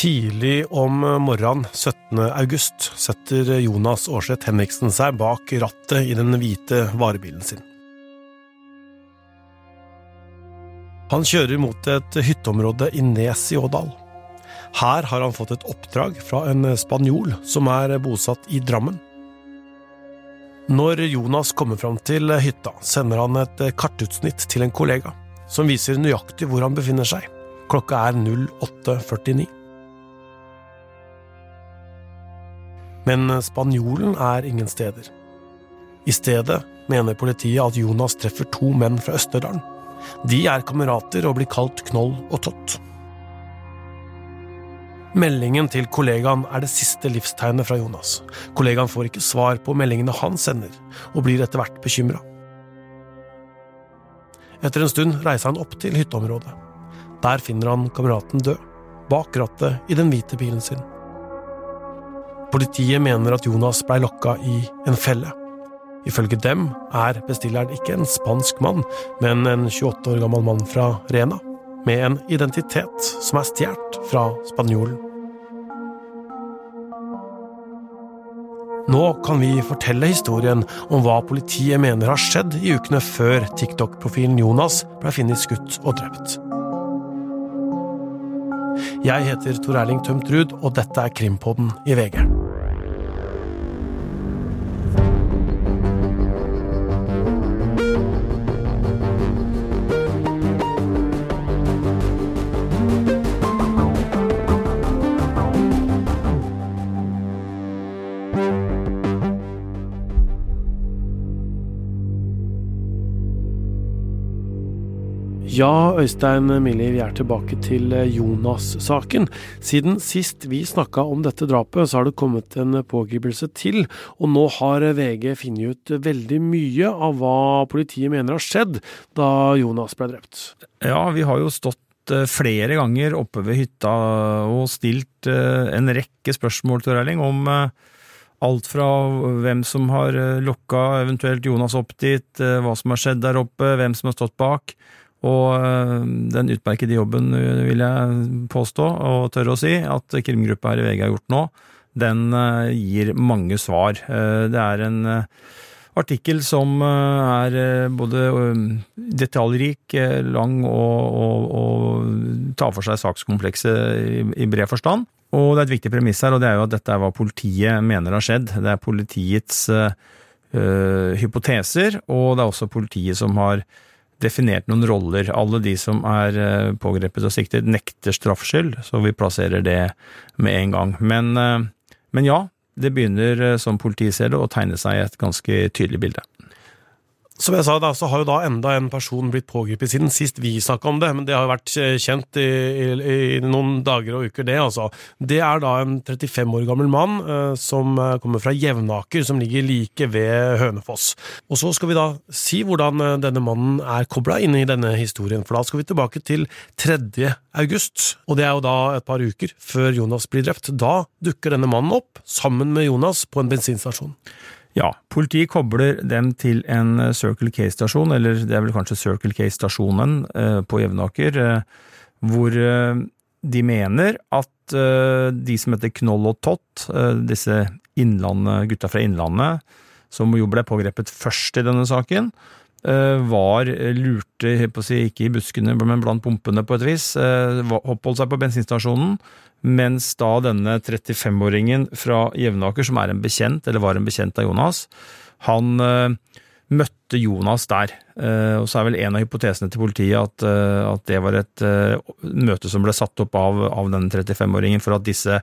Tidlig om morgenen 17. august setter Jonas Aarseth Henriksen seg bak rattet i den hvite varebilen sin. Han kjører mot et hytteområde i Nes i Ådal. Her har han fått et oppdrag fra en spanjol som er bosatt i Drammen. Når Jonas kommer fram til hytta, sender han et kartutsnitt til en kollega, som viser nøyaktig hvor han befinner seg. Klokka er 08.49. Men spanjolen er ingen steder. I stedet mener politiet at Jonas treffer to menn fra Østerdalen. De er kamerater og blir kalt Knoll og Tott. Meldingen til kollegaen er det siste livstegnet fra Jonas. Kollegaen får ikke svar på meldingene han sender, og blir etter hvert bekymra. Etter en stund reiser han opp til hytteområdet. Der finner han kameraten død, bak rattet i den hvite bilen sin. Politiet mener at Jonas blei lokka i en felle. Ifølge dem er bestilleren ikke en spansk mann, men en 28 år gammel mann fra Rena, med en identitet som er stjålet fra spanjolen. Nå kan vi fortelle historien om hva politiet mener har skjedd i ukene før TikTok-profilen Jonas ble funnet skutt og drept. Jeg heter Tor Erling Tømt Ruud, og dette er Krimpodden i VG. Ja, Øystein Millie, vi er tilbake til eh, Jonas-saken. Siden sist vi snakka om dette drapet, så har det kommet en pågripelse til, og nå har VG funnet ut veldig mye av hva politiet mener har skjedd da Jonas ble drept. Ja, vi har jo stått eh, flere ganger oppe ved hytta og stilt eh, en rekke spørsmål til Erling om alt fra hvem som har lokka eventuelt Jonas opp dit, hva som har skjedd der oppe, hvem som har stått bak. Og øh, den utmerkede jobben, øh, vil jeg påstå, og tørre å si, at krimgruppa her i VG har gjort nå, den øh, gir mange svar. Det er en artikkel som er både detaljrik, lang og, og, og tar for seg sakskomplekset i bred forstand. Og det er et viktig premiss her, og det er jo at dette er hva politiet mener har skjedd. Det er politiets uh, hypoteser, og det er også politiet som har definert noen roller. Alle de som er eh, pågrepet og siktet, nekter straffskyld, så vi plasserer det med en gang. Men, eh, men ja, det begynner, eh, som politiet ser det, å tegne seg et ganske tydelig bilde. Som jeg sa, da, så har jo da enda en person blitt pågrepet siden sist vi snakka om det, men det har jo vært eh, kjent i, i, i, noen dager og uker, det altså. Det er da en 35 år gammel mann eh, som eh, kommer fra Jevnaker, som ligger like ved Hønefoss. Og så skal vi da si hvordan eh, denne mannen er kobla inn i denne historien, for da skal vi tilbake til 3. august, og det er jo da et par uker før Jonas blir drept. Da dukker denne mannen opp, sammen med Jonas, på en bensinstasjon. Ja, politiet kobler dem til en eh, Circle K-stasjon, eller det er vel kanskje Circle K-stasjonen eh, på Jevnaker, eh, hvor de mener at de som heter Knoll og Tott, disse gutta fra Innlandet, som jo ble pågrepet først i denne saken, var lurte, på å si, ikke i buskene, men blant pumpene på et vis, oppholdt seg på bensinstasjonen, mens da denne 35-åringen fra Jevnaker, som er en bekjent, eller var en bekjent av Jonas, han møtte Jonas der. Og så er vel en av hypotesene til politiet at, at det var et møte som ble satt opp av, av denne 35-åringen for at disse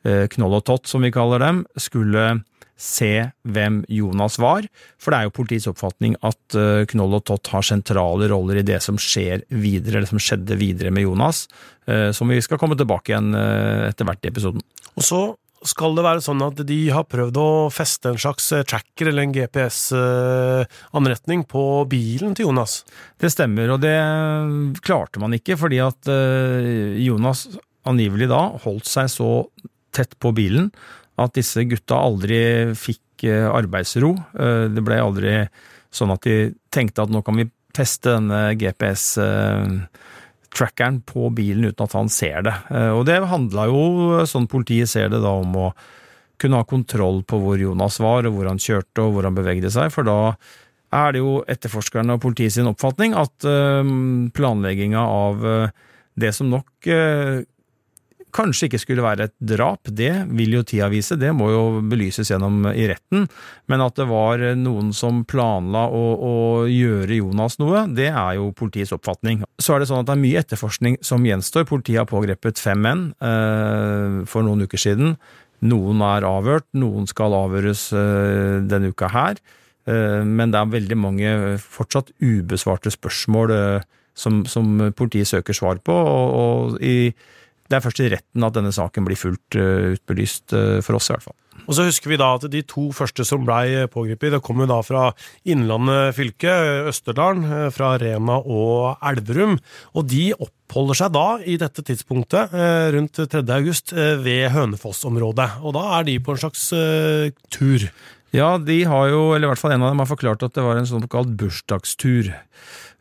Knoll og Tott, som vi kaller dem, skulle se hvem Jonas var, for det er jo politiets oppfatning at eh, Knoll og Tott har sentrale roller i det som skjer videre, eller som skjedde videre med Jonas, eh, som vi skal komme tilbake igjen eh, etter hvert i episoden. Og så skal det være sånn at de har prøvd å feste en slags tracker eller en GPS-anretning på bilen til Jonas? Det stemmer, og det klarte man ikke, fordi at Jonas angivelig da holdt seg så tett på bilen at disse gutta aldri fikk eh, arbeidsro. Eh, det ble aldri sånn at de tenkte at nå kan vi teste denne GPS trackeren på bilen uten at han ser det. Og det handla jo, sånn politiet ser det, da om å kunne ha kontroll på hvor Jonas var, og hvor han kjørte og hvor han bevegde seg, for da er det jo etterforskerne og politiet sin oppfatning at planlegginga av det som nok kanskje ikke skulle være et drap, det vil jo tida vise, det må jo belyses gjennom i retten, men at det var noen som planla å, å, gjøre Jonas noe, det er jo politiets oppfatning. Så er det sånn at det er mye etterforskning som gjenstår. Politiet har pågrepet fem menn eh, for noen uker siden. Noen er avhørt, noen skal avhøres eh, denne uka her, eh, men det er veldig mange fortsatt ubesvarte spørsmål eh, som, som, politiet søker svar på, og, og i det er først i retten at denne saken blir fullt uh, utbelyst, uh, for oss i hvert fall. Og så husker vi da at de to første som blei pågrepet, det kom jo da fra Innlandet fylke, Østerdalen, eh, fra Rena og Elverum. Og de oppholder seg da, i dette tidspunktet, rundt 3. august, ved Hønefoss-området. Og da er de på en slags tur. Ja, de har jo, eller i hvert fall en av dem har forklart at det var en sånn kalt bursdagstur.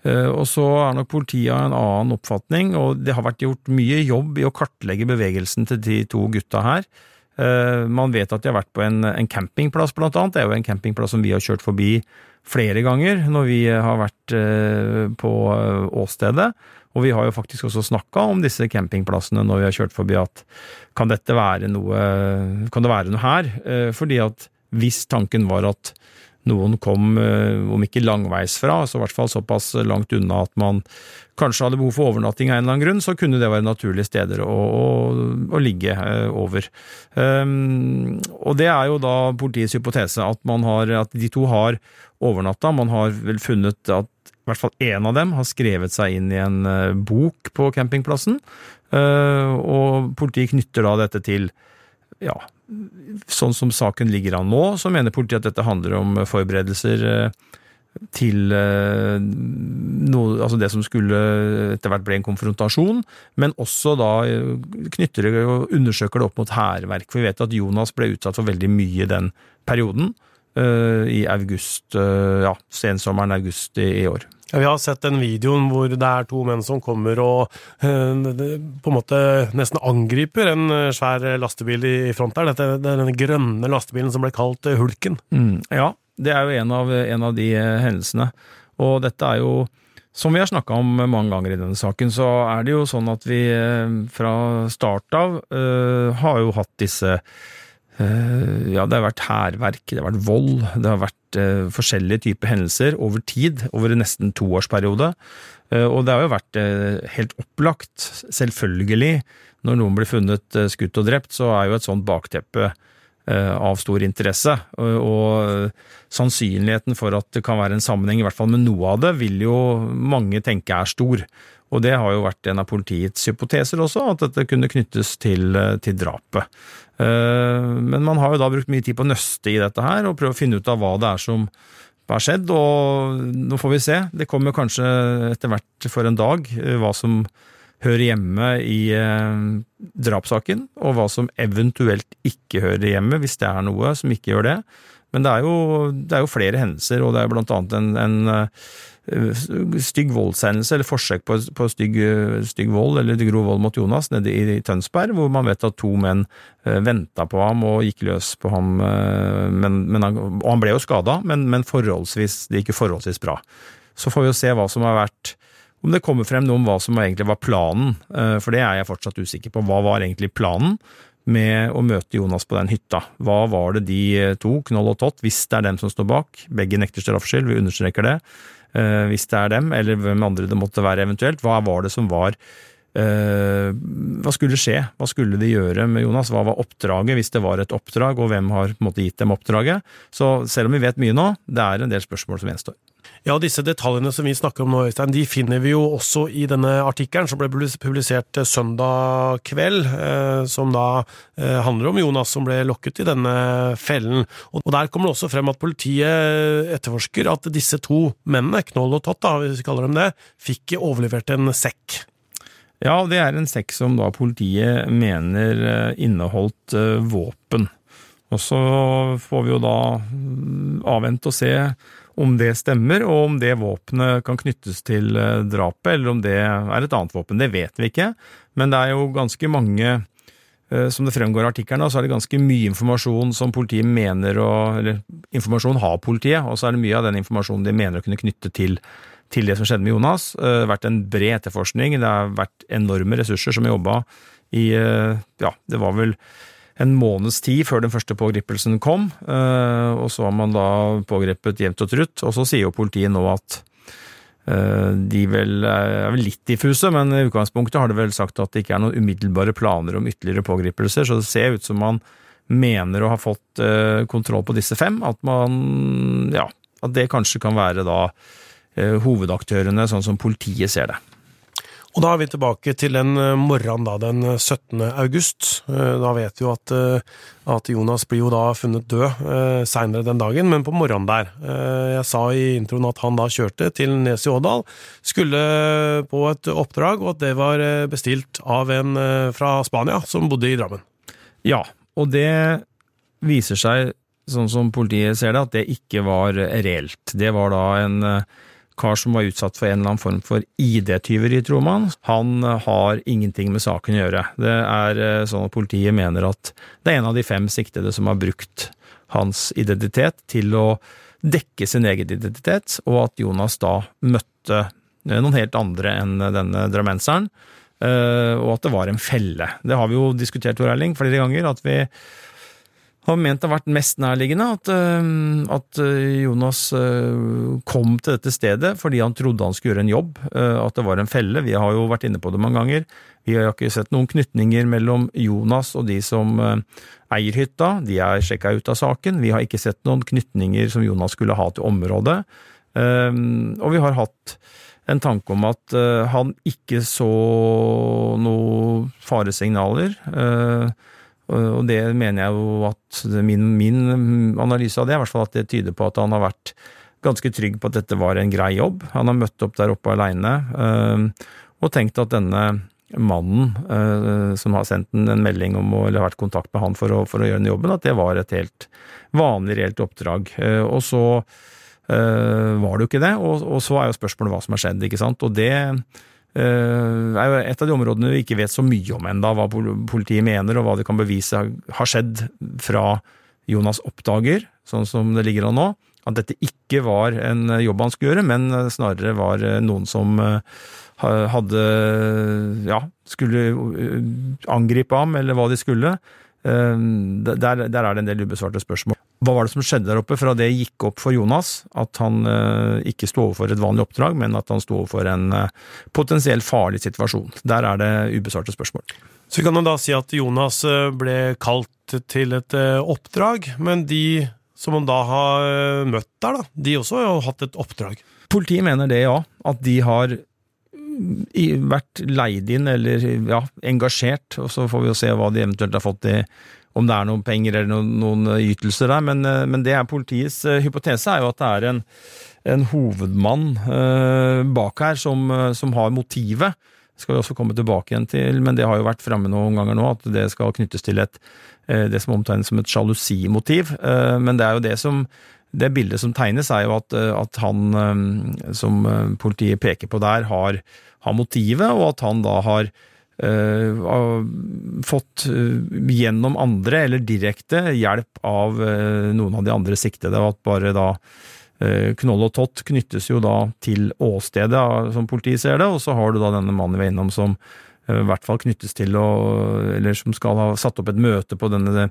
Eh, og så er nok politiet av en annen oppfatning, og det har vært gjort mye jobb i å kartlegge bevegelsen til de to gutta her. Eh, man vet at de har vært på en, en campingplass, blant annet. Det er jo en campingplass som vi har kjørt forbi flere ganger når vi har vært eh, på åstedet. Og vi har jo faktisk også snakka om disse campingplassene når vi har kjørt forbi, at kan dette være noe, kan det være noe her? Fordi at hvis tanken var at noen kom, eh, om ikke langveisfra, så i hvert fall såpass langt unna at man kanskje hadde behov for overnatting av en eller annen grunn, så kunne det være naturlige steder å, å, å ligge eh, over. Um, og det er jo da politiets hypotese, at, har, at de to har overnatta. Man har vel funnet at i hvert fall én av dem har skrevet seg inn i en uh, bok på campingplassen, uh, og politiet knytter da dette til ja, sånn som saken ligger an nå, så mener politiet at dette handler om forberedelser eh, til eh, noe, altså det som skulle etter hvert bli en konfrontasjon, men også da eh, knytter det og undersøker det opp mot hærverk. For vi vet at Jonas ble utsatt for veldig mye i den perioden, i august, ja, sensommeren august i år. Ja, Vi har sett den videoen hvor det er to menn som kommer og øh, på en måte nesten angriper en eh, svær lastebil i front der. Det er den grønne lastebilen som ble kalt eh, Hulken. Mm, ja, det er jo en av, en av, de hendelsene. Og dette er jo, som vi har snakka om mange ganger i denne saken, så er det jo sånn at vi fra start av har jo hatt disse Eh, ja, det har vært hærverk, det har vært vold, det har vært forskjellige typer hendelser over tid, over en nesten toårsperiode. Uh, og det har jo vært uh, helt opplagt, selvfølgelig, når noen blir funnet skutt og drept, så er jo et sånt bakteppe av stor interesse. Og sannsynligheten for at det kan være en sammenheng, i hvert fall med noe av det, vil jo mange tenke er stor. Og det har jo vært en av politiets hypoteser også, at dette kunne knyttes til, til drapet. Eh, men man har jo da brukt mye tid på å nøste i dette her, og prøve å finne ut av hva det er som har skjedd, og nå får vi se. Det kommer kanskje etter hvert for en dag eh, hva som hører hjemme i eh, drapssaken, og hva som eventuelt ikke hører hjemme, hvis det er noe som ikke gjør det. Men det er jo, det er jo flere hendelser, og det er blant annet en, en stygg voldshendelse, eller forsøk på, på stygg, stygg, vold, eller grov vold mot Jonas, nede i, Tønsberg, hvor man vet at to menn eh, venta på ham og gikk løs på ham. Eh, men, men han, og han ble jo skada, men, men forholdsvis, det gikk jo forholdsvis bra. Så får vi jo se hva som har vært om det kommer frem noe om hva som egentlig var planen, eh, for det er jeg fortsatt usikker på. Hva var egentlig planen med å møte Jonas på den hytta? Hva var det de eh, to, Knoll og Tott, hvis det er dem som står bak, begge nekter straffskyld, vi understreker det, Eh, hvis det er dem, eller hvem andre det måtte være eventuelt. Hva var det som var Uh, hva skulle skje? Hva skulle de gjøre med Jonas? Hva var oppdraget, hvis det var et oppdrag, og hvem har på en måte gitt dem oppdraget? Så selv om vi vet mye nå, det er en del spørsmål som gjenstår. Ja, disse detaljene som vi snakker om nå, Øystein, de finner vi jo også i denne artikkelen som ble publisert søndag kveld, eh, som da eh, handler om Jonas som ble lokket i denne fellen. Og der kommer det også frem at politiet etterforsker at disse to mennene, Knoll og Tott, da, hvis vi kaller dem det, fikk overlevert en sekk. Ja, det er en sekk som da politiet mener eh, inneholdt våpen. Og så får vi jo da avvente og se om det stemmer, og om det våpenet kan knyttes til drapet, eller om det er et annet våpen. Det vet vi ikke, men det er jo ganske mange som det fremgår av artikkelen, så er det ganske mye informasjon som politiet mener å Eller informasjon har politiet, og så er det mye av den informasjonen de mener å kunne knytte til til det som skjedde med Jonas. Det har vært en bred etterforskning. Det har vært enorme ressurser som jobba i Ja, det var vel en måneds tid før den første pågripelsen kom, og så har man da pågrepet jevnt og trutt. Og så sier jo politiet nå at de vel er vel litt diffuse, men i utgangspunktet har de vel sagt at det ikke er noen umiddelbare planer om ytterligere pågripelser, så det ser ut som man mener å ha fått kontroll på disse fem. At man Ja, at det kanskje kan være da hovedaktørene, sånn som politiet ser det. Og da er vi tilbake til den morgenen da, den 17. august. Da vet vi jo at, at Jonas blir jo da funnet død seinere den dagen, men på morgenen der. Jeg sa i introen at han da kjørte til Nes i Ådal, skulle på et oppdrag, og at det var bestilt av en fra Spania som bodde i Drammen. Ja, og det viser seg, sånn som politiet ser det, at det ikke var reelt. Det var da en kar som var utsatt for en eller annen form for ID-tyveri, tror man. Han har ingenting med saken å gjøre. Det er sånn at politiet mener at det er en av de fem siktede som har brukt hans identitet til å dekke sin egen identitet, og at Jonas da møtte noen helt andre enn denne drammenseren, og at det var en felle. Det har vi jo diskutert, Tor Erling, flere ganger, at vi har ment det har vært mest nærliggende at, at, Jonas kom til dette stedet fordi han trodde han skulle gjøre en jobb, at det var en felle. Vi har jo vært inne på det mange ganger. Vi har ikke sett noen knytninger mellom Jonas og de som eier hytta. De er sjekka ut av saken. Vi har ikke sett noen knytninger som Jonas skulle ha til området. Og vi har hatt en tanke om at han ikke så noen faresignaler. Og det mener jeg jo at min, min, analyse av det, i hvert fall at det tyder på at han har vært ganske trygg på at dette var en grei jobb. Han har møtt opp der oppe aleine og tenkt at denne mannen som har sendt en melding om å, eller vært i kontakt med han for å, for å gjøre den jobben, at det var et helt vanlig, reelt oppdrag. Og så var det jo ikke det, og, og så er jo spørsmålet hva som har skjedd, ikke sant. Og det er jo et av de områdene vi ikke vet så mye om enda, hva politiet mener og hva de kan bevise har skjedd fra Jonas oppdager, sånn som det ligger an nå, at dette ikke var en jobb han skulle gjøre, men snarere var noen som hadde ja, skulle angripe ham, eller hva de skulle. Der, der er det en del ubesvarte spørsmål. Hva var det som skjedde der oppe fra det gikk opp for Jonas, at han eh, ikke sto overfor et vanlig oppdrag, men at han sto overfor en eh, potensielt farlig situasjon? Der er det ubesvarte spørsmål. Så vi kan man da si at Jonas ble kalt til et oppdrag, men de som han da har møtt der, da, de også har hatt et oppdrag? Politiet mener det, ja. At de har vært leid inn eller ja, engasjert, og så får vi jo se hva de eventuelt har fått i om det er noen penger eller noen, noen ytelser der, men, men, det er politiets hypotese er jo at det er en, en hovedmann eh, bak her som, som, har motivet. Det skal vi også komme tilbake igjen til, men det har jo vært framme noen ganger nå, at det skal knyttes til et, det som omtegnes som et sjalusimotiv. Eh, men det er jo det som det bildet som tegnes, er jo at, at han som politiet peker på der, har, har motivet, og at han da har fått uh, gjennom andre, eller direkte, hjelp av uh, noen av de andre siktede. At bare da Knoll og Tott knyttes jo da til åstedet, som politiet ser det, og så har du da denne mannen vi er innom som i hvert fall knyttes til å Eller som skal ha satt opp et møte på denne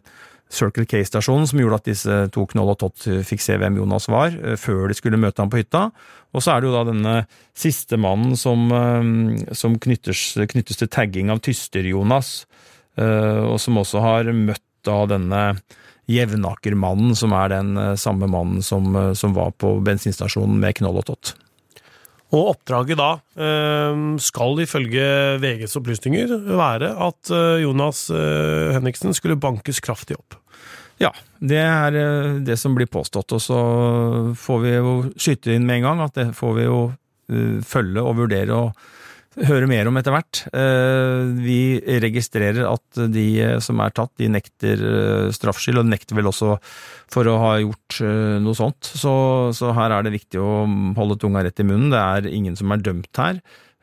Circle K-stasjonen som gjorde at disse to Knoll og Tott fikk se hvem Jonas var, før de skulle møte ham på hytta. Og så er det jo da denne siste mannen som, som knyttes, knyttes, til tagging av Tyster-Jonas, og som også har møtt da denne Jevnaker-mannen, som er den samme mannen som, som var på bensinstasjonen med Knoll og Tott. Og oppdraget da skal ifølge VGs opplysninger være at Jonas Henriksen skulle bankes kraftig opp. Ja, det er det som blir påstått. Og så får vi jo skyte inn med en gang at det får vi jo følge og vurdere og høre mer om etter hvert. Vi registrerer at de som er tatt, de nekter straffskyld, og nekter vel også for å ha gjort noe sånt. Så, så her er det viktig å holde tunga rett i munnen. Det er ingen som er dømt her.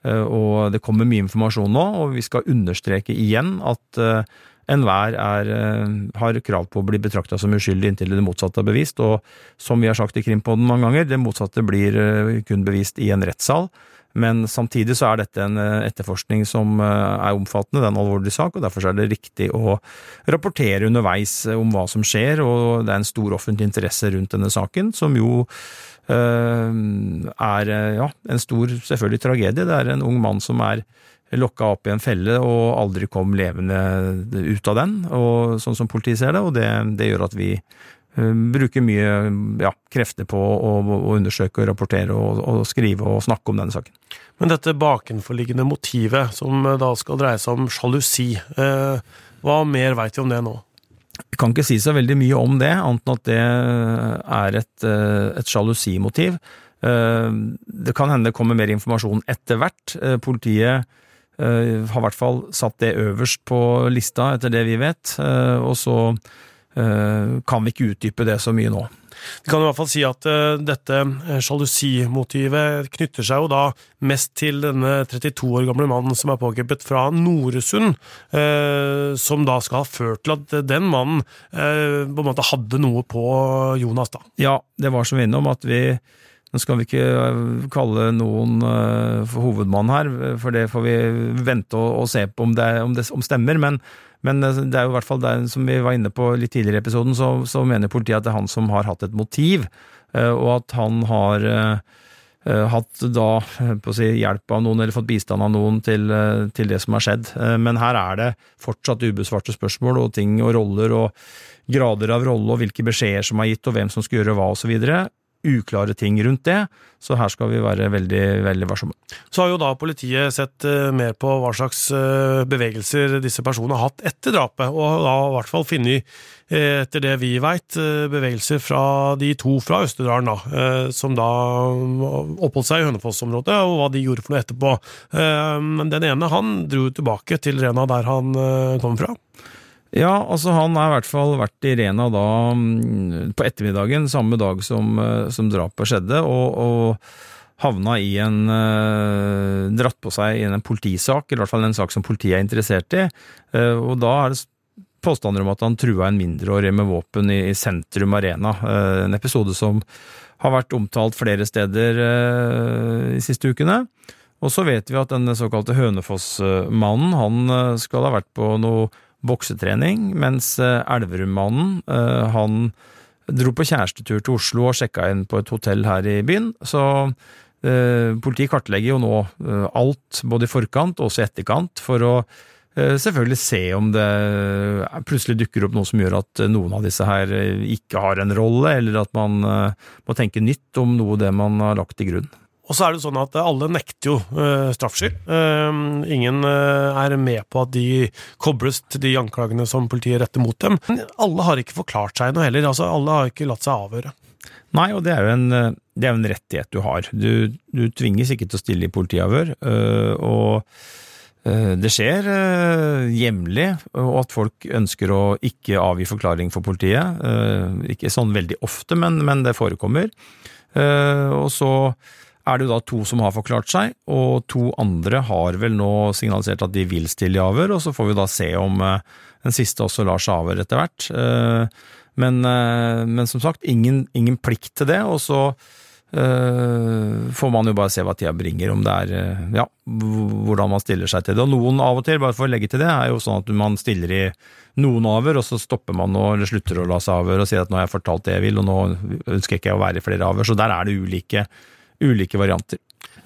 Og det kommer mye informasjon nå, og vi skal understreke igjen at enhver er, eh, har krav på å bli betrakta som uskyldig inntil det motsatte er bevist, og som vi har sagt i Krimpodden mange ganger, det motsatte blir eh, kun bevist i en rettssal. Men samtidig så er dette en eh, etterforskning som er omfattende, det er en alvorlig sak, og derfor er det riktig å rapportere underveis om hva som skjer, og det er en stor offentlig interesse rundt denne saken, som jo er ja, en stor, selvfølgelig tragedie. Det er en ung mann som er lokka opp i en felle og aldri kom levende ut av den, og, sånn som politiet ser det. Og det, det gjør at vi bruker mye ja, krefter på å, å, undersøke og rapportere og, og, skrive og snakke om denne saken. Men dette bakenforliggende motivet, som da skal dreie seg om sjalusi, eh, hva mer veit vi om det nå? Jeg kan ikke si så veldig mye om det, annet enn at det er et, uh, et sjalusimotiv. Det kan hende det kommer mer informasjon etter hvert. Politiet Eh, har i hvert fall satt det øverst på lista, etter det vi vet. Eh, og så eh, kan vi ikke utdype det så mye nå. Vi kan i hvert fall si at uh, dette sjalusimotivet knytter seg jo da mest til denne 32 år gamle mannen som er pågrepet fra Noresund, uh, som da skal ha ført til at den mannen uh, på en måte hadde noe på Jonas, da. Ja, det var som vi innom at vi nå skal vi ikke kalle noen for hovedmann her, for det får vi vente og, se på om det, om det om stemmer. Men, men, øh, det er jo i hvert fall det som vi var inne på litt tidligere i episoden, så, så, mener politiet at det er han som har hatt et motiv, og at han har hatt da på å si, hjelp av noen eller fått bistand av noen til, til, det som har skjedd. Men her er det fortsatt ubesvarte spørsmål og ting og roller og grader av rolle og hvilke beskjeder som er gitt og hvem som skal gjøre hva osv uklare ting rundt det, så her skal vi være veldig, veldig varsomme. Så har jo da politiet sett eh, mer på hva slags eh, bevegelser disse personene har hatt etter drapet, og da i hvert fall funnet, eh, etter det vi veit, bevegelser fra de to fra Østerdalen, da, som da oppholdt seg i Hønefoss-området, og hva de gjorde for noe etterpå. Men den ene, han dro tilbake til Rena der han kom fra. Ja, altså han har i hvert fall vært i Rena da mm, på ettermiddagen, samme dag som, eh, som drapet skjedde, og, og havna i en uh, Dratt på seg i en politisak, i hvert fall en sak som politiet er interessert i. Uh, og da er det påstander om at han trua en mindreårig med våpen i, i sentrum arena. En episode som har vært omtalt flere steder de siste ukene. Og så vet vi at den såkalte Hønefoss-mannen, han skal ha vært på noe boksetrening, mens Elverummannen, Elverum-mannen, eh, han dro på kjærestetur til Oslo og sjekka inn på et hotell her i byen. Så eh, politiet kartlegger jo nå eh, alt, både i forkant og også i etterkant, for å eh, selvfølgelig se om det plutselig dukker opp noe som gjør at noen av disse her ikke har en rolle, eller at man eh, må tenke nytt om noe det man har lagt til grunn. Og så er det sånn at alle nekter jo uh, straffskyld. Uh, ingen uh, er med på at de kobles til de anklagene som politiet retter mot dem. Men alle har ikke forklart seg noe heller. altså Alle har ikke latt seg avhøre. Nei, og det er jo en, er en rettighet du har. Du, du, tvinges ikke til å stille i politiavhør. og det skjer jevnlig at folk ønsker å ikke avgi forklaring for politiet. Ikke sånn veldig ofte, men det forekommer. Og så er det jo da to som har forklart seg, og to andre har vel nå signalisert at de vil stille i avhør, og så får vi da se om eh, den siste også lar seg avhøre etter hvert. Eh, men, eh, men, som sagt, ingen, ingen, plikt til det, og så får man jo bare se hva tida bringer, om det er ja, hvordan man stiller seg til det. Og noen av og til, bare for å legge til det, er jo sånn at man stiller i noen avhør, og så stopper man og slutter å la seg avhøre og sier at nå har jeg fortalt det jeg vil, og nå ønsker jeg ikke å være i flere avhør. Så der er det ulike ulike varianter.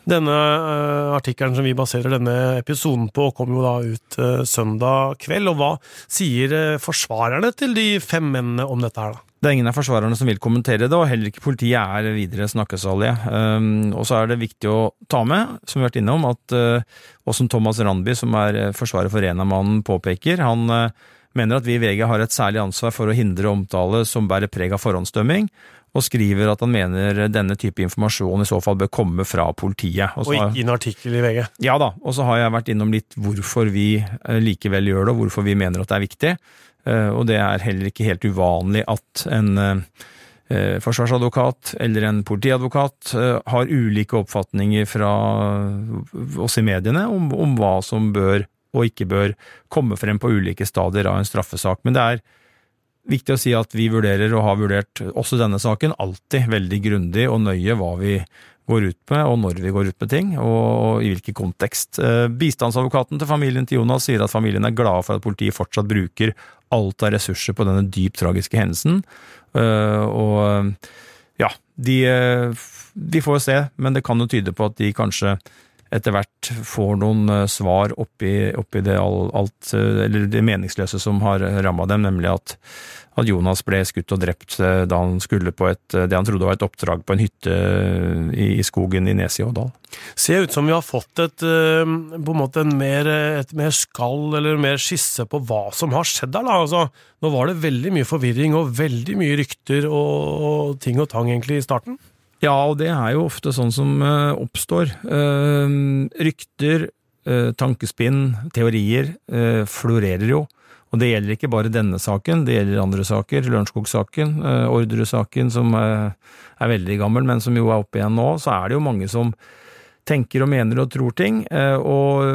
Denne uh, artikkelen som vi baserer denne episoden på, kom jo da ut uh, søndag kveld. og Hva sier uh, forsvarerne til de fem mennene om dette her, da? Det er ingen av forsvarerne som vil kommentere det, og heller ikke politiet er videre snakkesalige. Um, og så er det viktig å ta med, som vi har vært innom, at og som Thomas Randby, som er forsvarer for Renamannen, påpeker, han mener at vi i VG har et særlig ansvar for å hindre omtale som bærer preg av forhåndsdømming, og skriver at han mener denne type informasjon i så fall bør komme fra politiet. Og, og ikke i en artikkel i VG? Ja da, og så har jeg vært innom litt hvorfor vi eh, likevel gjør det, og hvorfor vi mener at det er viktig. Eh, og det er heller ikke helt uvanlig at en eh, forsvarsadvokat eller en politiadvokat har ulike oppfatninger fra oss i mediene om, om hva som bør og ikke bør komme frem på ulike stadier av en straffesak. Men det er Viktig å si at vi vurderer, og har vurdert også denne saken, alltid veldig grundig og nøye hva vi går ut med, og når vi går ut med ting, og i hvilken kontekst. Eh, bistandsadvokaten til familien til Jonas sier at familien er glad for at politiet fortsatt bruker alt av ressurser på denne dypt tragiske hendelsen. Eh, og ja, de Vi får se, men det kan jo tyde på at de kanskje etter hvert får noen eh, svar oppi, oppi det, alt, eh, det meningsløse som har ramma dem, nemlig at, at, Jonas ble skutt og drept eh, da han skulle på et, det han trodde var et oppdrag på en hytte i, i skogen i Nes i Ådal. Ser ut som vi har fått et, på en måte en mer, et mer skall eller mer skisse på hva som har skjedd der. Da. Altså, nå var det veldig mye forvirring og veldig mye rykter og, og ting og tang egentlig i starten. Ja, og det er jo ofte sånn som uh, oppstår. Uh, rykter, uh, tankespinn, teorier florerer jo. Og det gjelder ikke bare denne saken, det gjelder andre saker. Lørenskog-saken, Orderud-saken som er veldig gammel, men som jo er oppe igjen nå. Så er det jo mange som tenker og mener og tror ting. Og,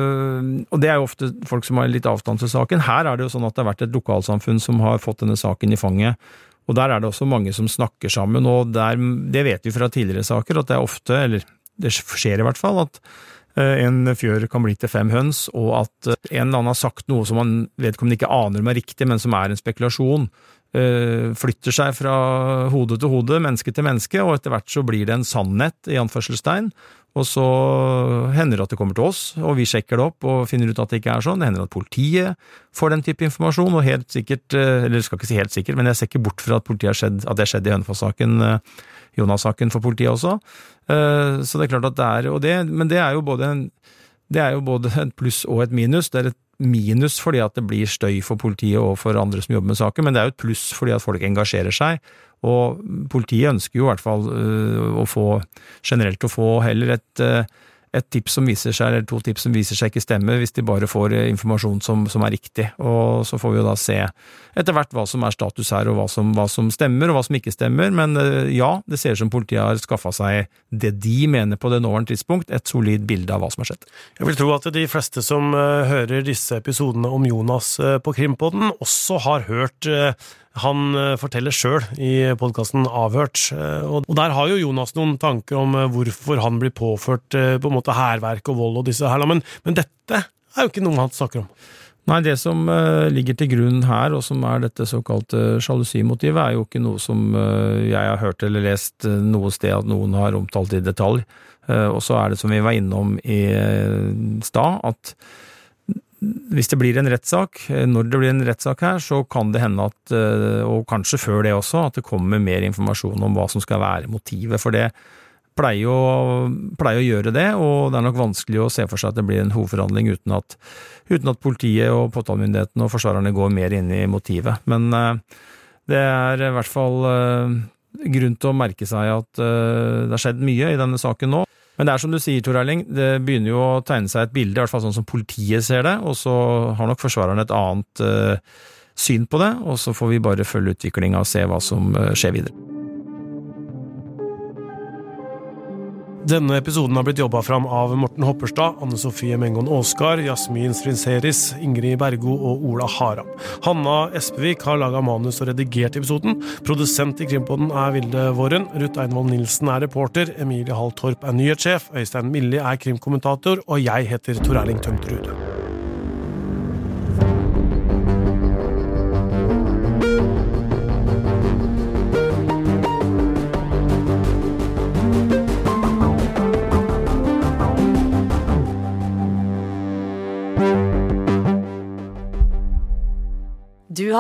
og, det er jo ofte folk som har litt avstand til saken. Her er det jo sånn at det har vært et lokalsamfunn som har fått denne saken i fanget, og der er det også mange som snakker sammen, og der, det vet vi fra tidligere saker, at det er ofte, eller det skjer i hvert fall, at eh, en fjør kan bli til fem høns, og at eh, en eller annen har sagt noe som man vedkommende ikke aner om er riktig, men som er en spekulasjon, eh, flytter seg fra hode til hode, menneske til menneske, og etter hvert så blir det en sannhet, i anførselstegn, og så hender det at det kommer til oss, og vi sjekker det opp og finner ut at det ikke er sånn. Det hender at politiet får den type informasjon, og helt sikkert, eller eller skal ikke si helt sikkert, men jeg ser ikke bort fra at, skjedd, at det skjedde i Hønefoss-saken, eh, Jonas-saken for politiet også. Eh, så det er klart at det er, og det, men det er jo både en det er jo både et pluss og et minus. Det er et minus fordi at det blir støy for politiet og for andre som jobber med saken, men det er jo et pluss fordi at folk engasjerer seg og politiet ønsker jo i hvert fall øh, å få, generelt å få heller et, øh, et tips som viser seg, eller to tips som viser seg ikke stemmer, hvis de bare får øh, informasjon som, som, er riktig. Og så får vi jo da se etter hvert hva som er status her, og hva som, hva som stemmer, og hva som ikke stemmer. Men ja, det ser ut som politiet har skaffa seg det de mener på det nåværende tidspunkt, et solid bilde av hva som har skjedd. Jeg vil tro at de fleste som hører disse episodene om Jonas på Krimpodden, også har hørt han eh, forteller sjøl i podkasten Avhørt, eh, og der har jo Jonas noen tanker om eh, hvorfor han blir påført på en måte hærverk og vold og disse her, men, men dette er jo ikke noe han snakker om. Nei, det som ligger til grunn her, og som er dette såkalte sjalusimotivet, er jo ikke noe som jeg har hørt eller lest noe sted at noen har omtalt i detalj. Og så er det som vi var innom i stad, at hvis det blir en rettssak, eh, når det blir en rettssak her, så kan det hende at, eh, og kanskje før det også, at det kommer mer informasjon om hva som skal være motivet. For det pleier å, pleier å gjøre det, og det er nok vanskelig å se for seg at det blir en hovedforhandling uten at, uten at politiet og påtalemyndigheten og forsvarerne går mer inn i motivet. Men eh, det er i hvert fall grunn til å merke seg at det har skjedd mye i denne saken nå. Men det er som du sier, Tor Erling, det begynner jo å tegne seg et bilde, i hvert fall sånn som politiet ser det, og så har nok forsvareren et annet uh, syn på det, og så får vi bare følge utviklinga og se hva som uh, skjer videre. Denne episoden har blitt jobba fram av Morten Hopperstad, Anne Sofie Mengon Aasgard, Jasmin Strinseris, Ingrid Bergo og Ola Haram. Hanna Espevik har laga manus og redigert episoden. Produsent i Krimpodden er Vilde Våren. Ruth Einvoll Nilsen er reporter. Emilie Hall Torp er nyhetssjef. Øystein Millie er krimkommentator. Og jeg heter Tor Erling Tømterud.